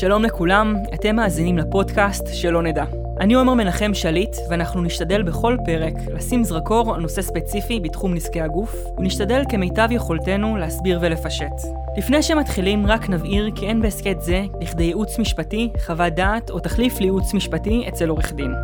שלום לכולם, אתם מאזינים לפודקאסט שלא נדע. אני עומר מנחם שליט, ואנחנו נשתדל בכל פרק לשים זרקור על נושא ספציפי בתחום נזקי הגוף, ונשתדל כמיטב יכולתנו להסביר ולפשט. לפני שמתחילים, רק נבהיר כי אין בהסכת זה לכדי ייעוץ משפטי, חוות דעת או תחליף לייעוץ משפטי אצל עורך דין.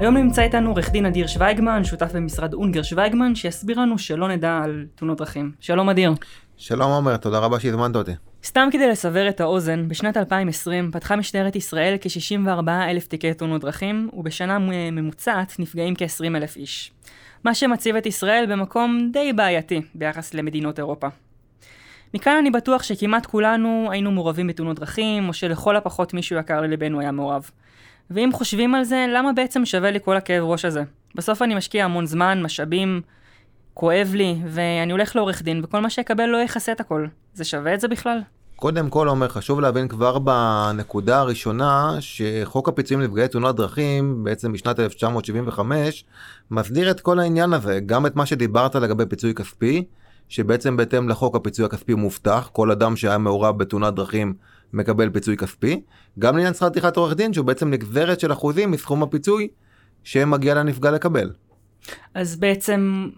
היום נמצא איתנו עורך דין אדיר שוויגמן, שותף במשרד אונגר שוויגמן, שיסביר לנו שלא נדע על תאונות דרכים. שלום אדיר. שלום עומר, תודה רבה שהזמנת אותי. סתם כדי לסבר את האוזן, בשנת 2020 פתחה משטרת ישראל כ-64 אלף תיקי תאונות דרכים, ובשנה ממוצעת נפגעים כ-20 אלף איש. מה שמציב את ישראל במקום די בעייתי ביחס למדינות אירופה. מכאן אני בטוח שכמעט כולנו היינו מעורבים בתאונות דרכים, או שלכל הפחות מישהו יקר ללבנו היה מעורב. ואם חושבים על זה, למה בעצם שווה לי כל הכאב ראש הזה? בסוף אני משקיע המון זמן, משאבים, כואב לי, ואני הולך לעורך דין, וכל מה שאקבל לא יכסה את הכל. זה שווה את זה בכלל? קודם כל, אומר, חשוב להבין כבר בנקודה הראשונה, שחוק הפיצויים לנפגעי תאונות דרכים, בעצם משנת 1975, מסדיר את כל העניין הזה, גם את מה שדיברת לגבי פיצוי כספי, שבעצם בהתאם לחוק הפיצוי הכספי מובטח, כל אדם שהיה מעורב בתאונת דרכים מקבל פיצוי כספי, גם לעניין שכר טרחת עורך דין, שהוא בעצם נגזרת של אחוזים מסכום הפיצוי שמגיע לנפגע לקבל. אז בעצם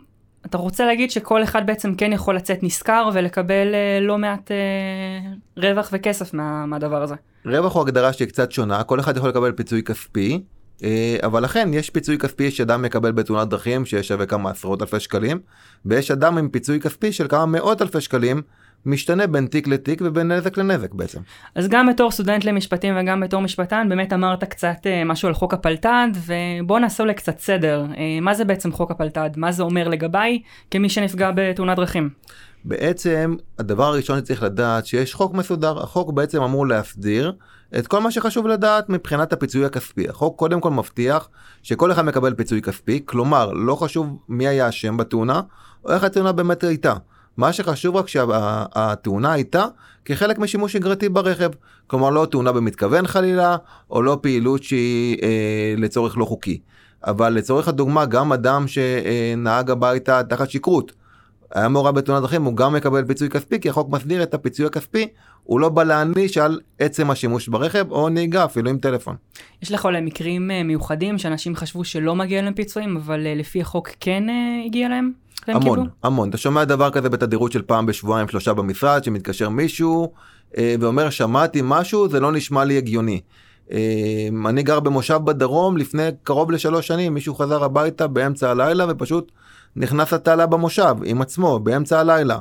אתה רוצה להגיד שכל אחד בעצם כן יכול לצאת נשכר ולקבל אה, לא מעט אה, רווח וכסף מה, מהדבר הזה. רווח הוא הגדרה שהיא קצת שונה, כל אחד יכול לקבל פיצוי כספי, אה, אבל לכן יש פיצוי כספי שאדם מקבל בתאונת דרכים שיש שווה כמה עשרות אלפי שקלים, ויש אדם עם פיצוי כספי של כמה מאות אלפי שקלים משתנה בין תיק לתיק ובין נזק לנזק בעצם. אז גם בתור סטודנט למשפטים וגם בתור משפטן באמת אמרת קצת uh, משהו על חוק הפלת"ד ובוא נעשה אולי קצת סדר. Uh, מה זה בעצם חוק הפלת"ד? מה זה אומר לגביי כמי שנפגע בתאונת דרכים? בעצם הדבר הראשון שצריך לדעת שיש חוק מסודר, החוק בעצם אמור להסדיר את כל מה שחשוב לדעת מבחינת הפיצוי הכספי. החוק קודם כל מבטיח שכל אחד מקבל פיצוי כספי, כלומר לא חשוב מי היה אשם בתאונה או איך התאונה באמת הייתה. מה שחשוב רק שהתאונה הייתה כחלק משימוש שגרתי ברכב. כלומר לא תאונה במתכוון חלילה, או לא פעילות שהיא אה, לצורך לא חוקי. אבל לצורך הדוגמה, גם אדם שנהג הביתה תחת שכרות, היה מעורב בתאונת דרכים, הוא גם מקבל פיצוי כספי, כי החוק מסדיר את הפיצוי הכספי, הוא לא בא להעניש על עצם השימוש ברכב או נהיגה, אפילו עם טלפון. יש לך אולי מקרים אה, מיוחדים שאנשים חשבו שלא מגיע להם פיצויים, אבל אה, לפי החוק כן אה, הגיע להם? המון, קיבלו? המון. אתה שומע דבר כזה בתדירות של פעם בשבועיים שלושה במשרד, שמתקשר מישהו אה, ואומר שמעתי משהו, זה לא נשמע לי הגיוני. אה, אני גר במושב בדרום לפני קרוב לשלוש שנים, מישהו חזר הביתה באמצע הלילה ופשוט נכנס לתעלה במושב עם עצמו באמצע הלילה.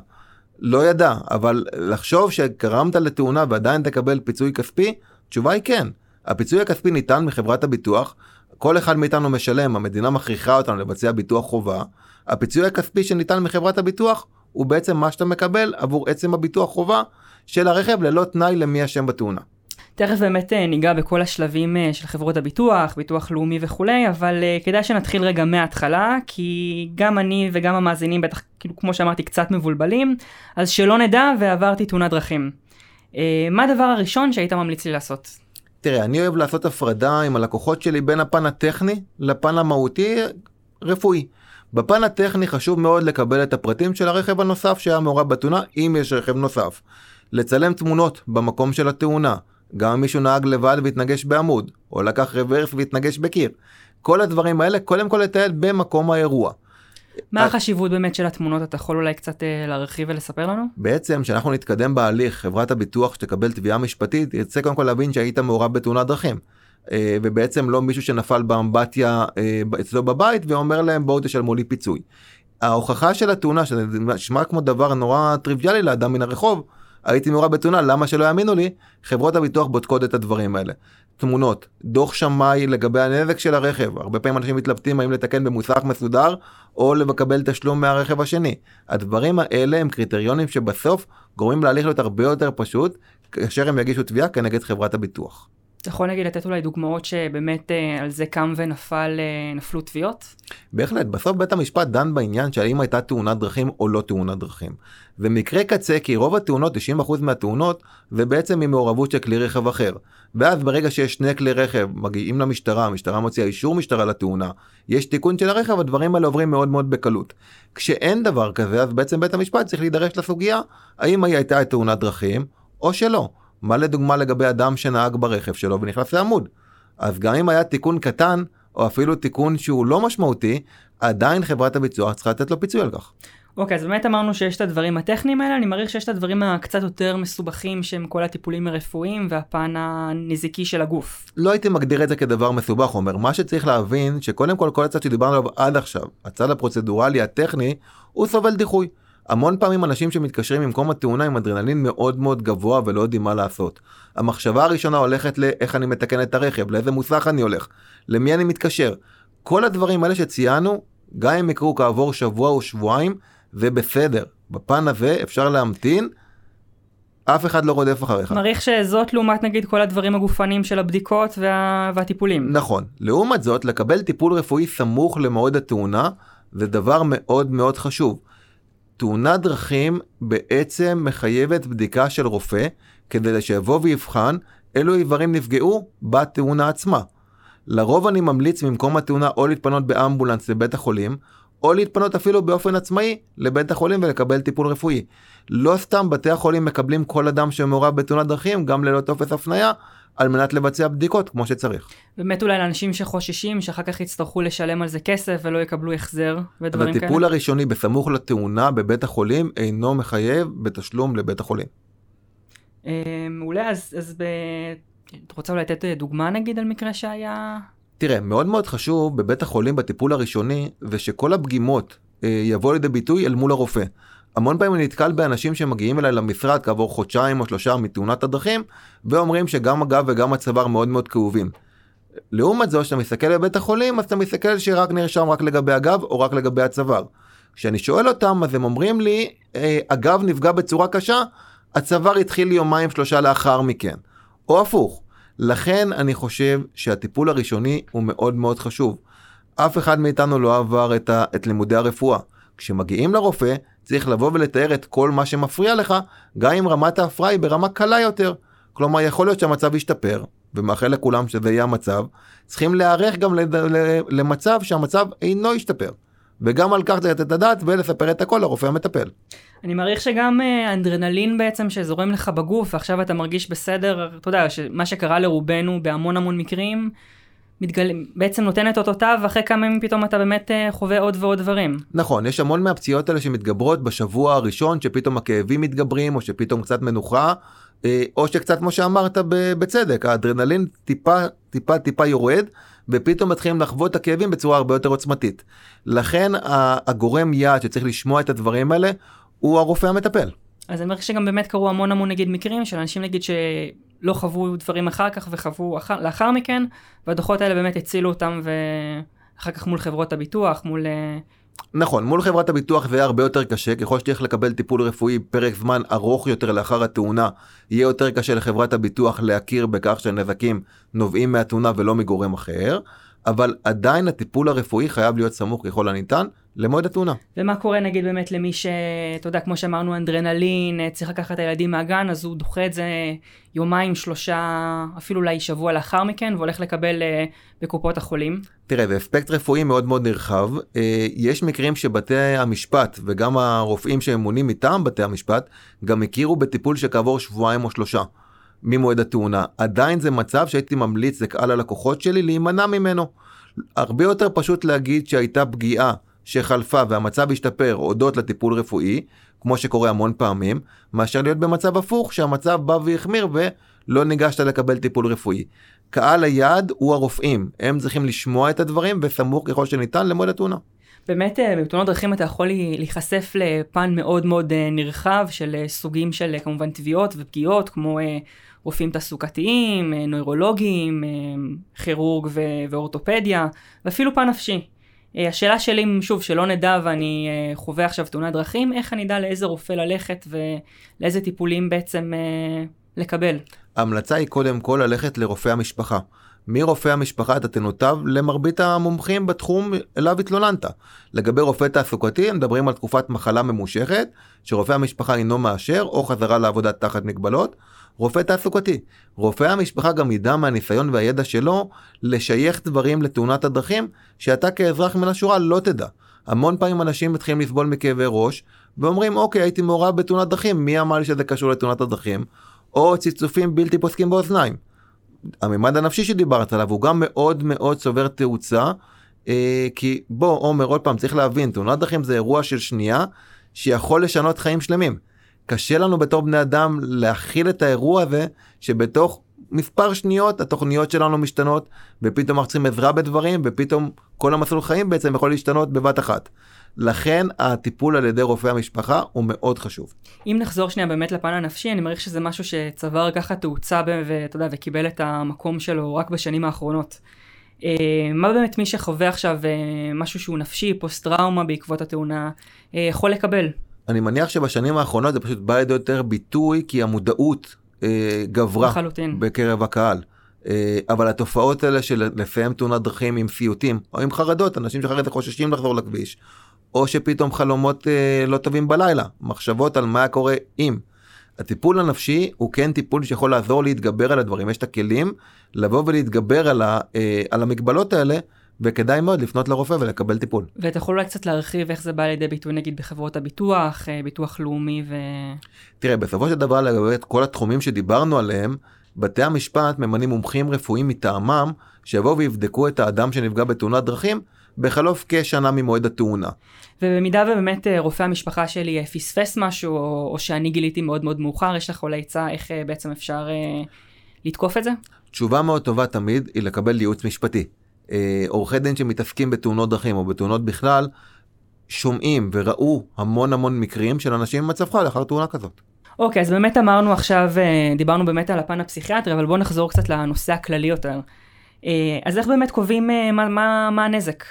לא ידע, אבל לחשוב שגרמת לתאונה ועדיין תקבל פיצוי כספי, תשובה היא כן. הפיצוי הכספי ניתן מחברת הביטוח, כל אחד מאיתנו משלם, המדינה מכריחה אותנו לבצע ביטוח חובה, הפיצוי הכספי שניתן מחברת הביטוח הוא בעצם מה שאתה מקבל עבור עצם הביטוח חובה של הרכב ללא תנאי למי אשם בתאונה. תכף באמת אה, ניגע בכל השלבים אה, של חברות הביטוח, ביטוח לאומי וכולי, אבל אה, כדאי שנתחיל רגע מההתחלה, כי גם אני וגם המאזינים בטח, כאילו כמו שאמרתי, קצת מבולבלים, אז שלא נדע ועברתי תאונת דרכים. מה הדבר הראשון שהיית ממליץ לי לעשות? תראה, אני אוהב לעשות הפרדה עם הלקוחות שלי בין הפן הטכני לפן המהותי רפואי. בפן הטכני חשוב מאוד לקבל את הפרטים של הרכב הנוסף שהיה מעורב בתאונה, אם יש רכב נוסף. לצלם תמונות במקום של התאונה, גם אם מישהו נהג לבד והתנגש בעמוד, או לקח רוורס והתנגש בקיר. כל הדברים האלה, קודם כל לתעד במקום האירוע. מה החשיבות באמת של התמונות? אתה יכול אולי קצת אה, להרחיב ולספר לנו? בעצם, כשאנחנו נתקדם בהליך, חברת הביטוח שתקבל תביעה משפטית, ירצה קודם כל להבין שהיית מעורב בתאונת דרכים. אה, ובעצם לא מישהו שנפל באמבטיה אה, אצלו בבית ואומר להם בואו תשלמו לי פיצוי. ההוכחה של התאונה, שזה נשמע כמו דבר נורא טריוויאלי לאדם מן הרחוב, הייתי מעורב בתאונה, למה שלא יאמינו לי? חברות הביטוח בודקות את הדברים האלה. תמונות, דוח שמאי לגבי הנזק של הרכב, הרבה פעמים אנשים מתלבטים האם לתקן במוסך מסודר או לקבל תשלום מהרכב השני. הדברים האלה הם קריטריונים שבסוף גורמים להליך להיות הרבה יותר פשוט כאשר הם יגישו תביעה כנגד חברת הביטוח. אתה יכול נגיד לתת אולי דוגמאות שבאמת אה, על זה קם ונפל, אה, נפלו תביעות? בהחלט, בסוף בית המשפט דן בעניין של האם הייתה תאונת דרכים או לא תאונת דרכים. ומקרה קצה, כי רוב התאונות, 90% מהתאונות, זה בעצם ממעורבות של כלי רכב אחר. ואז ברגע שיש שני כלי רכב מגיעים למשטרה, המשטרה מוציאה אישור משטרה לתאונה, יש תיקון של הרכב, הדברים האלה עוברים מאוד מאוד בקלות. כשאין דבר כזה, אז בעצם בית המשפט צריך להידרש לסוגיה, האם הייתה תאונת דרכים, או שלא. מה לדוגמה לגבי אדם שנהג ברכב שלו ונכנס לעמוד? אז גם אם היה תיקון קטן, או אפילו תיקון שהוא לא משמעותי, עדיין חברת הביצוע צריכה לתת לו פיצוי על כך. אוקיי, אז באמת אמרנו שיש את הדברים הטכניים האלה, אני מעריך שיש את הדברים הקצת יותר מסובכים שהם כל הטיפולים הרפואיים והפן הנזיקי של הגוף. לא הייתי מגדיר את זה כדבר מסובך, אומר, מה שצריך להבין, שקודם כל כל הצד שדיברנו עליו עד עכשיו, הצד הפרוצדורלי הטכני, הוא סובל דיחוי. המון פעמים אנשים שמתקשרים ממקום התאונה עם אדרנלין מאוד מאוד גבוה ולא יודעים מה לעשות. המחשבה הראשונה הולכת לאיך אני מתקן את הרכב, לאיזה מוסך אני הולך, למי אני מתקשר. כל הדברים האלה שציינו, גם אם יקרו כעבור שבוע או שבועיים, זה בסדר. בפן הזה אפשר להמתין, אף אחד לא רודף אחריך. מעריך שזאת לעומת נגיד כל הדברים הגופניים של הבדיקות וה... והטיפולים. נכון. לעומת זאת, לקבל טיפול רפואי סמוך למועד התאונה, זה דבר מאוד מאוד חשוב. תאונת דרכים בעצם מחייבת בדיקה של רופא, כדי שיבוא ויבחן אילו איברים נפגעו בתאונה עצמה. לרוב אני ממליץ ממקום התאונה או להתפנות באמבולנס לבית החולים, או להתפנות אפילו באופן עצמאי לבית החולים ולקבל טיפול רפואי. לא סתם בתי החולים מקבלים כל אדם שמעורב בתאונת דרכים, גם ללא טופס הפנייה, על מנת לבצע בדיקות כמו שצריך. באמת אולי לאנשים שחוששים שאחר כך יצטרכו לשלם על זה כסף ולא יקבלו החזר ודברים כאלה. הטיפול הראשוני בסמוך לתאונה בבית החולים אינו מחייב בתשלום לבית החולים. אה, מעולה, אז, אז ב... את רוצה אולי לתת דוגמה נגיד על מקרה שהיה... תראה, מאוד מאוד חשוב בבית החולים בטיפול הראשוני, זה שכל הפגימות אה, יבוא לידי ביטוי אל מול הרופא. המון פעמים אני נתקל באנשים שמגיעים אליי למשרד כעבור חודשיים או שלושה מתאונת הדרכים, ואומרים שגם הגב וגם הצוואר מאוד מאוד כאובים. לעומת זאת, כשאתה מסתכל בבית החולים, אז אתה מסתכל שרק נרשם רק לגבי הגב או רק לגבי הצוואר. כשאני שואל אותם, אז הם אומרים לי, אה, הגב נפגע בצורה קשה, הצוואר התחיל יומיים שלושה לאחר מכן. או הפוך. לכן אני חושב שהטיפול הראשוני הוא מאוד מאוד חשוב. אף אחד מאיתנו לא עבר את, ה, את לימודי הרפואה. כשמגיעים לרופא, צריך לבוא ולתאר את כל מה שמפריע לך, גם אם רמת ההפרעה היא ברמה קלה יותר. כלומר, יכול להיות שהמצב ישתפר, ומאחל לכולם שזה יהיה המצב, צריכים להיערך גם למצב שהמצב אינו ישתפר. וגם על כך לתת את הדעת ולספר את הכל לרופא המטפל. אני מעריך שגם האנדרנלין אה, בעצם שזורם לך בגוף ועכשיו אתה מרגיש בסדר, אתה יודע, מה שקרה לרובנו בהמון המון מקרים, מתגל... בעצם נותן את אותותיו ואחרי כמה ימים פתאום אתה באמת אה, חווה עוד ועוד דברים. נכון, יש המון מהפציעות האלה שמתגברות בשבוע הראשון שפתאום הכאבים מתגברים או שפתאום קצת מנוחה. אה, או שקצת כמו שאמרת בצדק, האדרנלין טיפה טיפה טיפה יורד, ופתאום מתחילים לחוות את הכאבים בצורה הרבה יותר עוצמתית. לכן הגורם יעד שצריך לשמוע את הדברים האלה, הוא הרופא המטפל. אז אני אומר שגם באמת קרו המון המון נגיד מקרים של אנשים נגיד שלא חוו דברים אחר כך וחוו אחר, לאחר מכן, והדוחות האלה באמת הצילו אותם ואחר כך מול חברות הביטוח, מול... אה, נכון, מול חברת הביטוח זה יהיה הרבה יותר קשה, ככל שתלך לקבל טיפול רפואי פרק זמן ארוך יותר לאחר התאונה, יהיה יותר קשה לחברת הביטוח להכיר בכך שהנזקים נובעים מהתאונה ולא מגורם אחר, אבל עדיין הטיפול הרפואי חייב להיות סמוך ככל הניתן למועד התאונה. ומה קורה נגיד באמת למי שאתה יודע, כמו שאמרנו, אנדרנלין, אה, צריך לקחת את הילדים מהגן, אז הוא דוחה את זה יומיים, שלושה, אפילו אולי שבוע לאחר מכן, והולך לקבל uh, בקופות החולים. תראה, זה אספקט רפואי מאוד מאוד נרחב. Uh, יש מקרים שבתי המשפט וגם הרופאים שממונים מטעם בתי המשפט, גם הכירו בטיפול שכעבור שבועיים או שלושה. ממועד התאונה. עדיין זה מצב שהייתי ממליץ לקהל הלקוחות שלי להימנע ממנו. הרבה יותר פשוט להגיד שהייתה פגיעה שחלפה והמצב השתפר הודות לטיפול רפואי, כמו שקורה המון פעמים, מאשר להיות במצב הפוך שהמצב בא והחמיר ולא ניגשת לקבל טיפול רפואי. קהל היעד הוא הרופאים, הם צריכים לשמוע את הדברים וסמוך ככל שניתן למועד התאונה. באמת אה, בתאונות דרכים אתה יכול להיחשף לפן מאוד מאוד אה, נרחב של אה, סוגים של כמובן תביעות ופגיעות כמו רופאים תעסוקתיים, נוירולוגים, כירורג ואורתופדיה ואפילו פן נפשי. אה, השאלה שלי, שוב, שלא נדע ואני אה, חווה עכשיו תאונת דרכים, איך אני אדע לאיזה רופא ללכת ולאיזה טיפולים בעצם אה, לקבל? ההמלצה היא קודם כל ללכת לרופא המשפחה. מרופא המשפחה אתה תנותב למרבית המומחים בתחום אליו התלוננת. לגבי רופא תעסוקתי הם מדברים על תקופת מחלה ממושכת שרופא המשפחה אינו מאשר או חזרה לעבודה תחת מגבלות. רופא תעסוקתי. רופא המשפחה גם ידע מהניסיון והידע שלו לשייך דברים לתאונת הדרכים שאתה כאזרח מן השורה לא תדע. המון פעמים אנשים מתחילים לסבול מכאבי ראש ואומרים אוקיי הייתי מעורב בתאונת דרכים מי אמר לי שזה קשור לתאונת הדרכים או ציצופים בלתי פוסקים באוזניים. הממד הנפשי שדיברת עליו הוא גם מאוד מאוד צובר תאוצה, אה, כי בוא עומר עוד פעם צריך להבין תאונת דרכים זה אירוע של שנייה שיכול לשנות חיים שלמים. קשה לנו בתור בני אדם להכיל את האירוע הזה שבתוך מספר שניות התוכניות שלנו משתנות ופתאום אנחנו צריכים עזרה בדברים ופתאום כל המסלול חיים בעצם יכול להשתנות בבת אחת. לכן הטיפול על ידי רופא המשפחה הוא מאוד חשוב. אם נחזור שנייה באמת לפן הנפשי, אני מעריך שזה משהו שצבר ככה תאוצה ואתה יודע, וקיבל את המקום שלו רק בשנים האחרונות. אה, מה באמת מי שחווה עכשיו אה, משהו שהוא נפשי, פוסט טראומה בעקבות התאונה, אה, יכול לקבל? אני מניח שבשנים האחרונות זה פשוט בא לידי יותר ביטוי כי המודעות גברה לחלוטין. בקרב הקהל. אבל התופעות האלה של לסיים תאונת דרכים עם סיוטים או עם חרדות, אנשים זה חוששים לחזור לכביש, או שפתאום חלומות אה, לא טובים בלילה, מחשבות על מה קורה אם. הטיפול הנפשי הוא כן טיפול שיכול לעזור להתגבר על הדברים, יש את הכלים לבוא ולהתגבר על, ה, אה, על המגבלות האלה. וכדאי מאוד לפנות לרופא ולקבל טיפול. ואתה יכול אולי קצת להרחיב איך זה בא לידי ביטוי נגיד בחברות הביטוח, אה, ביטוח לאומי ו... תראה, בסופו של דבר לגבי כל התחומים שדיברנו עליהם, בתי המשפט ממנים מומחים רפואיים מטעמם, שיבואו ויבדקו את האדם שנפגע בתאונת דרכים, בחלוף כשנה ממועד התאונה. ובמידה ובאמת אה, רופא המשפחה שלי אה, פספס משהו, או, או שאני גיליתי מאוד מאוד מאוחר, יש לך אולי עצה איך אה, בעצם אפשר אה, לתקוף את זה? תשובה מאוד טובה תמיד היא לקבל ייעוץ משפטי. אה, עורכי דין שמתעסקים בתאונות דרכים או בתאונות בכלל, שומעים וראו המון המון מקרים של אנשים במצב חי לאחר תאונה כזאת. אוקיי, אז באמת אמרנו עכשיו, דיברנו באמת על הפן הפסיכיאטרי, אבל בואו נחזור קצת לנושא הכללי יותר. אז איך באמת קובעים מה, מה, מה הנזק?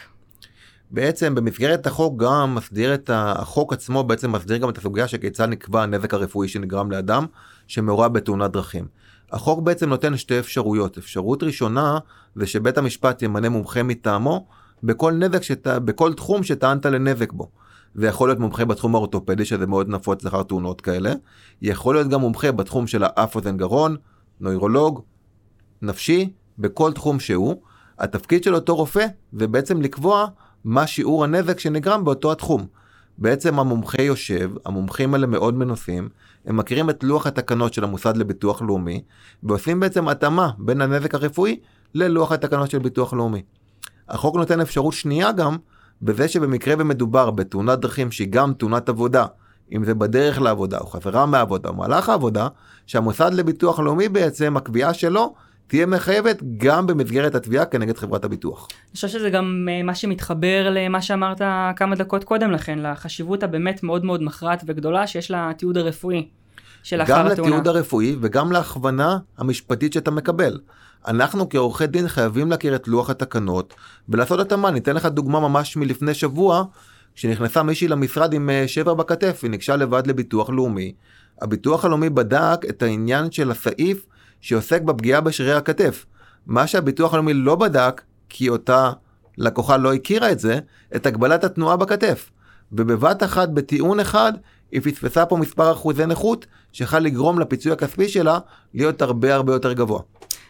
בעצם במסגרת החוק גם מסדיר את החוק עצמו בעצם מסדיר גם את הסוגיה שכיצד נקבע הנזק הרפואי שנגרם לאדם שמעורב בתאונת דרכים. החוק בעצם נותן שתי אפשרויות. אפשרות ראשונה זה שבית המשפט ימנה מומחה מטעמו בכל נזק, שת... בכל תחום שטענת לנזק בו. זה יכול להיות מומחה בתחום האורתופדי שזה מאוד נפוץ לאחר תאונות כאלה. יכול להיות גם מומחה בתחום של האף אוזן גרון, נוירולוג, נפשי, בכל תחום שהוא. התפקיד של אותו רופא זה בעצם לקבוע מה שיעור הנזק שנגרם באותו התחום. בעצם המומחה יושב, המומחים האלה מאוד מנוסים, הם מכירים את לוח התקנות של המוסד לביטוח לאומי, ועושים בעצם התאמה בין הנזק הרפואי ללוח התקנות של ביטוח לאומי. החוק נותן אפשרות שנייה גם, בזה שבמקרה ומדובר בתאונת דרכים שהיא גם תאונת עבודה, אם זה בדרך לעבודה או חזרה מהעבודה או מהלך העבודה, שהמוסד לביטוח לאומי בעצם, הקביעה שלו תהיה מחייבת גם במסגרת התביעה כנגד חברת הביטוח. אני חושב שזה גם אה, מה שמתחבר למה שאמרת כמה דקות קודם לכן, לחשיבות הבאמת מאוד מאוד מכרעת וגדולה שיש לתיעוד הרפואי של אחר התאונה. גם לתיעוד הרפואי וגם להכוונה המשפטית שאתה מקבל. אנחנו כעורכי דין חייבים להכיר את לוח התקנות ולעשות התאמה. ניתן לך דוגמה ממש מלפני שבוע, כשנכנסה מישהי למשרד עם אה, שבר בכתף, היא ניגשה לבד לביטוח לאומי. הביטוח הלאומי בדק את העניין של הסעיף שעוסק בפגיעה בשרירי הכתף. מה שהביטוח הלאומי לא בדק, כי אותה לקוחה לא הכירה את זה, את הגבלת התנועה בכתף. ובבת אחת, בטיעון אחד, היא פספסה פה מספר אחוזי נכות, שיכול לגרום לפיצוי הכספי שלה להיות הרבה הרבה יותר גבוה.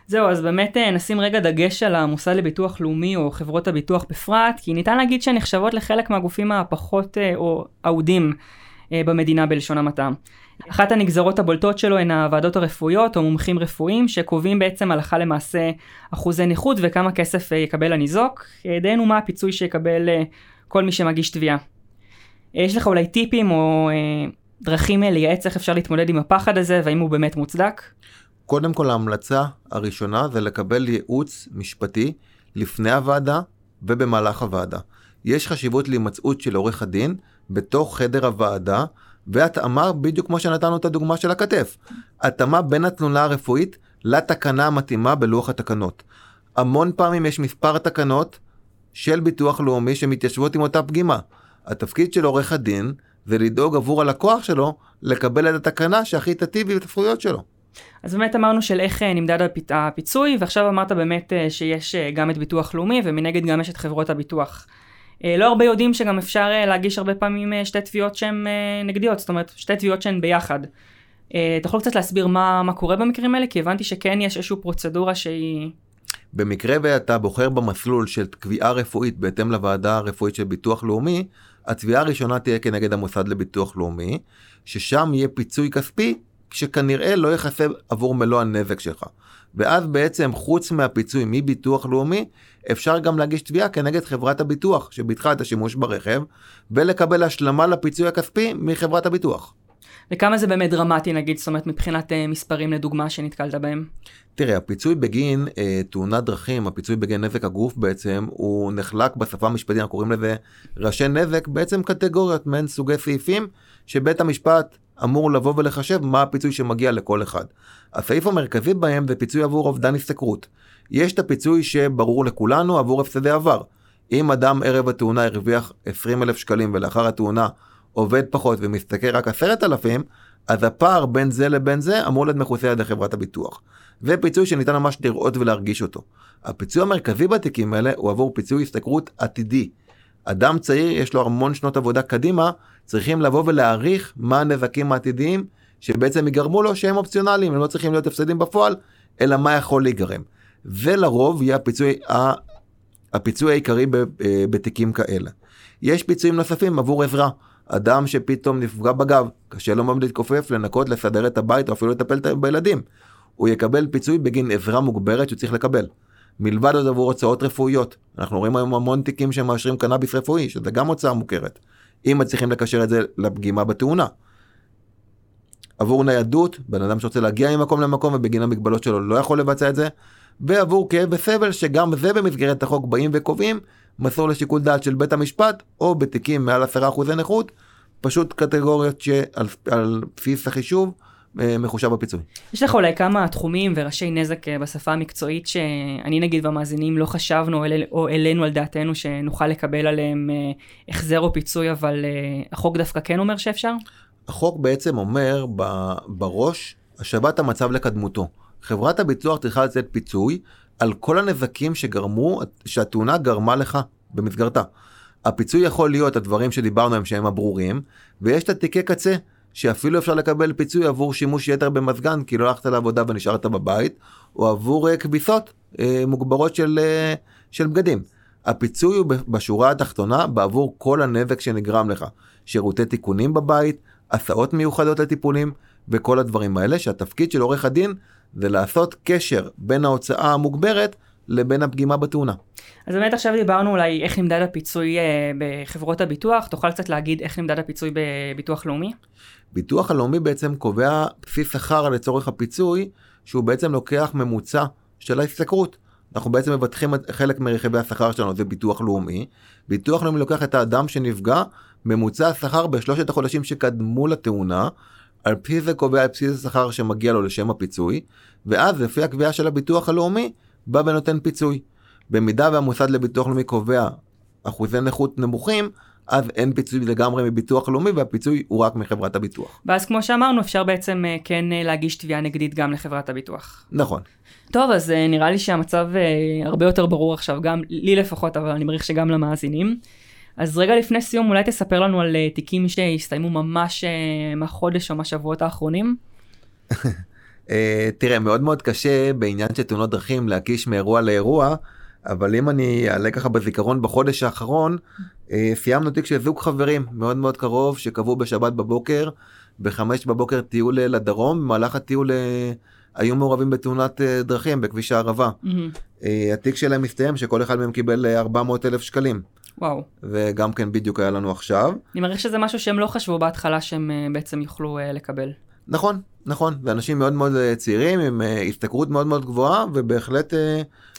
זהו, אז באמת אה, נשים רגע דגש על המוסד לביטוח לאומי או חברות הביטוח בפרט, כי ניתן להגיד שהן נחשבות לחלק מהגופים הפחות אה, או אהודים אה, במדינה בלשון המעטה. אחת הנגזרות הבולטות שלו הן הוועדות הרפואיות או מומחים רפואיים שקובעים בעצם הלכה למעשה אחוזי נכות וכמה כסף אה, יקבל הניזוק, דהיינו מה הפיצוי שיקבל אה, כל מי שמגיש תביעה. יש לך אולי טיפים או דרכים לייעץ איך אפשר להתמודד עם הפחד הזה והאם הוא באמת מוצדק? קודם כל ההמלצה הראשונה זה לקבל ייעוץ משפטי לפני הוועדה ובמהלך הוועדה. יש חשיבות להימצאות של עורך הדין בתוך חדר הוועדה, והתאמה בדיוק כמו שנתנו את הדוגמה של הכתף. התאמה בין התלונה הרפואית לתקנה המתאימה בלוח התקנות. המון פעמים יש מספר תקנות של ביטוח לאומי שמתיישבות עם אותה פגימה. התפקיד של עורך הדין זה לדאוג עבור הלקוח שלו לקבל את התקנה שהכי תטיב עם הזכויות שלו. אז באמת אמרנו של איך אה, נמדד הפיצוי, ועכשיו אמרת באמת אה, שיש אה, גם את ביטוח לאומי, ומנגד גם יש את חברות הביטוח. אה, לא הרבה יודעים שגם אפשר אה, להגיש הרבה פעמים אה, שתי תביעות שהן נגדיות, זאת אומרת שתי תביעות שהן ביחד. אתה יכול קצת להסביר מה, מה קורה במקרים האלה? כי הבנתי שכן יש איזושהי פרוצדורה שהיא... במקרה ואתה בוחר במסלול של קביעה רפואית בהתאם לוועדה הרפואית של ביטוח לאומי, התביעה הראשונה תהיה כנגד המוסד לביטוח לאומי, ששם יהיה פיצוי כספי שכנראה לא יכסה עבור מלוא הנזק שלך. ואז בעצם חוץ מהפיצוי מביטוח לאומי, אפשר גם להגיש תביעה כנגד חברת הביטוח שביטחה את השימוש ברכב, ולקבל השלמה לפיצוי הכספי מחברת הביטוח. וכמה זה באמת דרמטי נגיד, זאת אומרת מבחינת uh, מספרים לדוגמה שנתקלת בהם? תראה, הפיצוי בגין אה, תאונת דרכים, הפיצוי בגין נזק הגוף בעצם, הוא נחלק בשפה המשפטית, אנחנו קוראים לזה ראשי נזק, בעצם קטגוריות מעין סוגי סעיפים, שבית המשפט אמור לבוא ולחשב מה הפיצוי שמגיע לכל אחד. הסעיף המרכזי בהם זה פיצוי עבור אובדן השתכרות. יש את הפיצוי שברור לכולנו עבור הפסדי עבר. אם אדם ערב התאונה הרוויח 20 אלף שקלים ולאחר התאונה עובד פחות ומשתכר רק 10,000, אז הפער בין זה לבין זה אמור להיות מכוסה על ידי חברת הביטוח. ופיצוי שניתן ממש לראות ולהרגיש אותו. הפיצוי המרכזי בתיקים האלה הוא עבור פיצוי השתכרות עתידי. אדם צעיר יש לו המון שנות עבודה קדימה, צריכים לבוא ולהעריך מה הנזקים העתידיים שבעצם יגרמו לו שהם אופציונליים, הם לא צריכים להיות הפסדים בפועל, אלא מה יכול להיגרם. ולרוב יהיה הפיצוי, הפיצוי העיקרי אה, בתיקים כאלה. יש פיצויים נוספים עבור עזרה. אדם שפתאום נפגע בגב, קשה לו מאוד להתכופף, לנקות, לסדר את הבית או אפילו לטפל בילדים. הוא יקבל פיצוי בגין עזרה מוגברת שהוא צריך לקבל. מלבד עוד עבור הוצאות רפואיות. אנחנו רואים היום המון תיקים שמאשרים קנאביס רפואי, שזה גם הוצאה מוכרת. אם מצליחים לקשר את זה לפגימה בתאונה. עבור ניידות, בן אדם שרוצה להגיע ממקום למקום ובגין המגבלות שלו לא יכול לבצע את זה. ועבור כאב וסבל, שגם זה במסגרת החוק באים וקובעים, מסור לשיקול דעת של בית המשפט, או בתיקים מעל 10% נכות, פשוט קטגוריות שעל בסיס החישוב מחושב הפיצוי. יש לך אולי כמה תחומים וראשי נזק אה, בשפה המקצועית שאני נגיד והמאזינים לא חשבנו או העלינו על דעתנו שנוכל לקבל עליהם אה, החזר או פיצוי, אבל החוק דווקא כן אומר שאפשר? החוק בעצם אומר בראש השבת המצב לקדמותו. חברת הביטוח צריכה לתת פיצוי על כל הנזקים שגרמו, שהתאונה גרמה לך במסגרתה. הפיצוי יכול להיות הדברים שדיברנו עליהם שהם הברורים, ויש את התיקי קצה, שאפילו אפשר לקבל פיצוי עבור שימוש יתר במזגן, כי לא הלכת לעבודה ונשארת בבית, או עבור uh, כביסות uh, מוגברות של, uh, של בגדים. הפיצוי הוא בשורה התחתונה בעבור כל הנזק שנגרם לך. שירותי תיקונים בבית, הסעות מיוחדות לטיפולים, וכל הדברים האלה, שהתפקיד של עורך הדין זה לעשות קשר בין ההוצאה המוגברת לבין הפגימה בתאונה. אז באמת עכשיו דיברנו אולי איך נמדד הפיצוי אה, בחברות הביטוח, תוכל קצת להגיד איך נמדד הפיצוי בביטוח לאומי? ביטוח הלאומי בעצם קובע בסיס שכר לצורך הפיצוי, שהוא בעצם לוקח ממוצע של ההשתכרות. אנחנו בעצם מבטחים חלק מרכיבי השכר שלנו, זה ביטוח לאומי. ביטוח לאומי לוקח את האדם שנפגע, ממוצע השכר בשלושת החודשים שקדמו לתאונה, על פי זה קובע את בסיס השכר שמגיע לו לשם הפיצוי, ואז לפי הקביעה של הביטוח הלאומי, בא ונותן פיצוי. במידה והמוסד לביטוח לאומי קובע אחוזי נכות נמוכים, אז אין פיצוי לגמרי מביטוח לאומי והפיצוי הוא רק מחברת הביטוח. ואז כמו שאמרנו אפשר בעצם אה, כן אה, להגיש תביעה נגדית גם לחברת הביטוח. נכון. טוב אז אה, נראה לי שהמצב הרבה יותר ברור עכשיו גם לי לפחות אבל אני מעריך שגם למאזינים. אז רגע לפני סיום אולי תספר לנו על תיקים שהסתיימו ממש מהחודש או מהשבועות האחרונים. uh, תראה מאוד מאוד קשה בעניין של תאונות דרכים להקיש מאירוע לאירוע אבל אם אני אעלה ככה בזיכרון בחודש האחרון uh, סיימנו תיק של זוג חברים מאוד מאוד קרוב שקבעו בשבת בבוקר בחמש בבוקר טיול לדרום במהלך הטיול uh, היו מעורבים בתאונת uh, דרכים בכביש הערבה. Mm-hmm. Uh, התיק שלהם מסתיים שכל אחד מהם קיבל 400 אלף שקלים. וואו. וגם כן בדיוק היה לנו עכשיו. אני מעריך שזה משהו שהם לא חשבו בהתחלה שהם uh, בעצם יוכלו uh, לקבל. נכון, נכון, ואנשים מאוד מאוד uh, צעירים עם uh, השתכרות מאוד מאוד גבוהה, ובהחלט uh,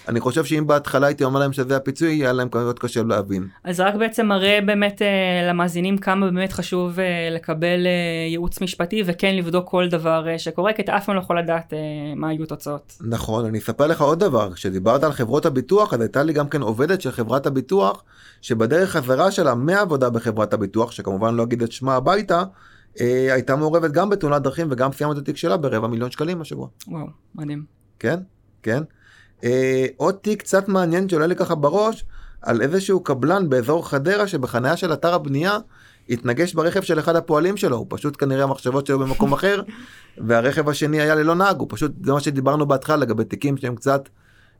אני חושב שאם בהתחלה הייתי אומר להם שזה הפיצוי, יהיה להם מאוד קשה להבין. אז רק בעצם מראה באמת למאזינים כמה באמת חשוב לקבל ייעוץ משפטי וכן לבדוק כל דבר שקורה, כי אתה אף פעם לא יכול לדעת מה יהיו תוצאות. נכון, אני אספר לך עוד דבר, כשדיברת על חברות הביטוח, אז הייתה לי גם כן עובדת של חברת הביטוח, שבדרך חזרה שלה מעבודה בחברת הביטוח, שכמובן לא אגיד את שמה הביתה, אה, הייתה מעורבת גם בתאונת דרכים וגם סיימה את התיק שלה ברבע מיליון שקלים השבוע. וואו, מדהים. כן, כן. אה, עוד תיק קצת מעניין שעולה לי ככה בראש, על איזשהו קבלן באזור חדרה שבחניה של אתר הבנייה התנגש ברכב של אחד הפועלים שלו, הוא פשוט כנראה המחשבות שלו במקום אחר, והרכב השני היה ללא נהג, הוא פשוט, זה מה שדיברנו בהתחלה לגבי תיקים שהם קצת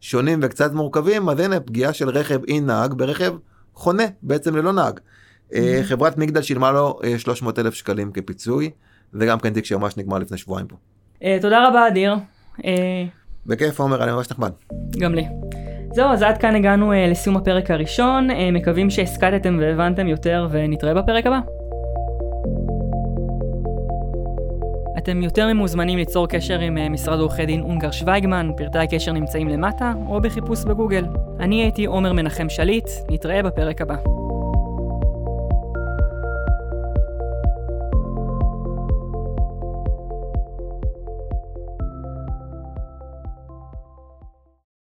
שונים וקצת מורכבים, אז הנה פגיעה של רכב אי נהג ברכב חונה בעצם ללא נהג. Mm-hmm. חברת מגדל שילמה לו 300 אה, אלף שקלים כפיצוי. זה גם כן תיק שממש נגמר לפני שבועיים פה. אה, תודה רבה, אדיר. אה, בכיף עומר, אני ממש נחמד. גם לי. זהו, אז עד כאן הגענו אה, לסיום הפרק הראשון, אה, מקווים שהסקטתם והבנתם יותר ונתראה בפרק הבא. אתם יותר ממוזמנים ליצור קשר עם משרד עורכי דין אונגר שוויגמן, פרטי הקשר נמצאים למטה, או בחיפוש בגוגל. אני הייתי עומר מנחם שליט, נתראה בפרק הבא.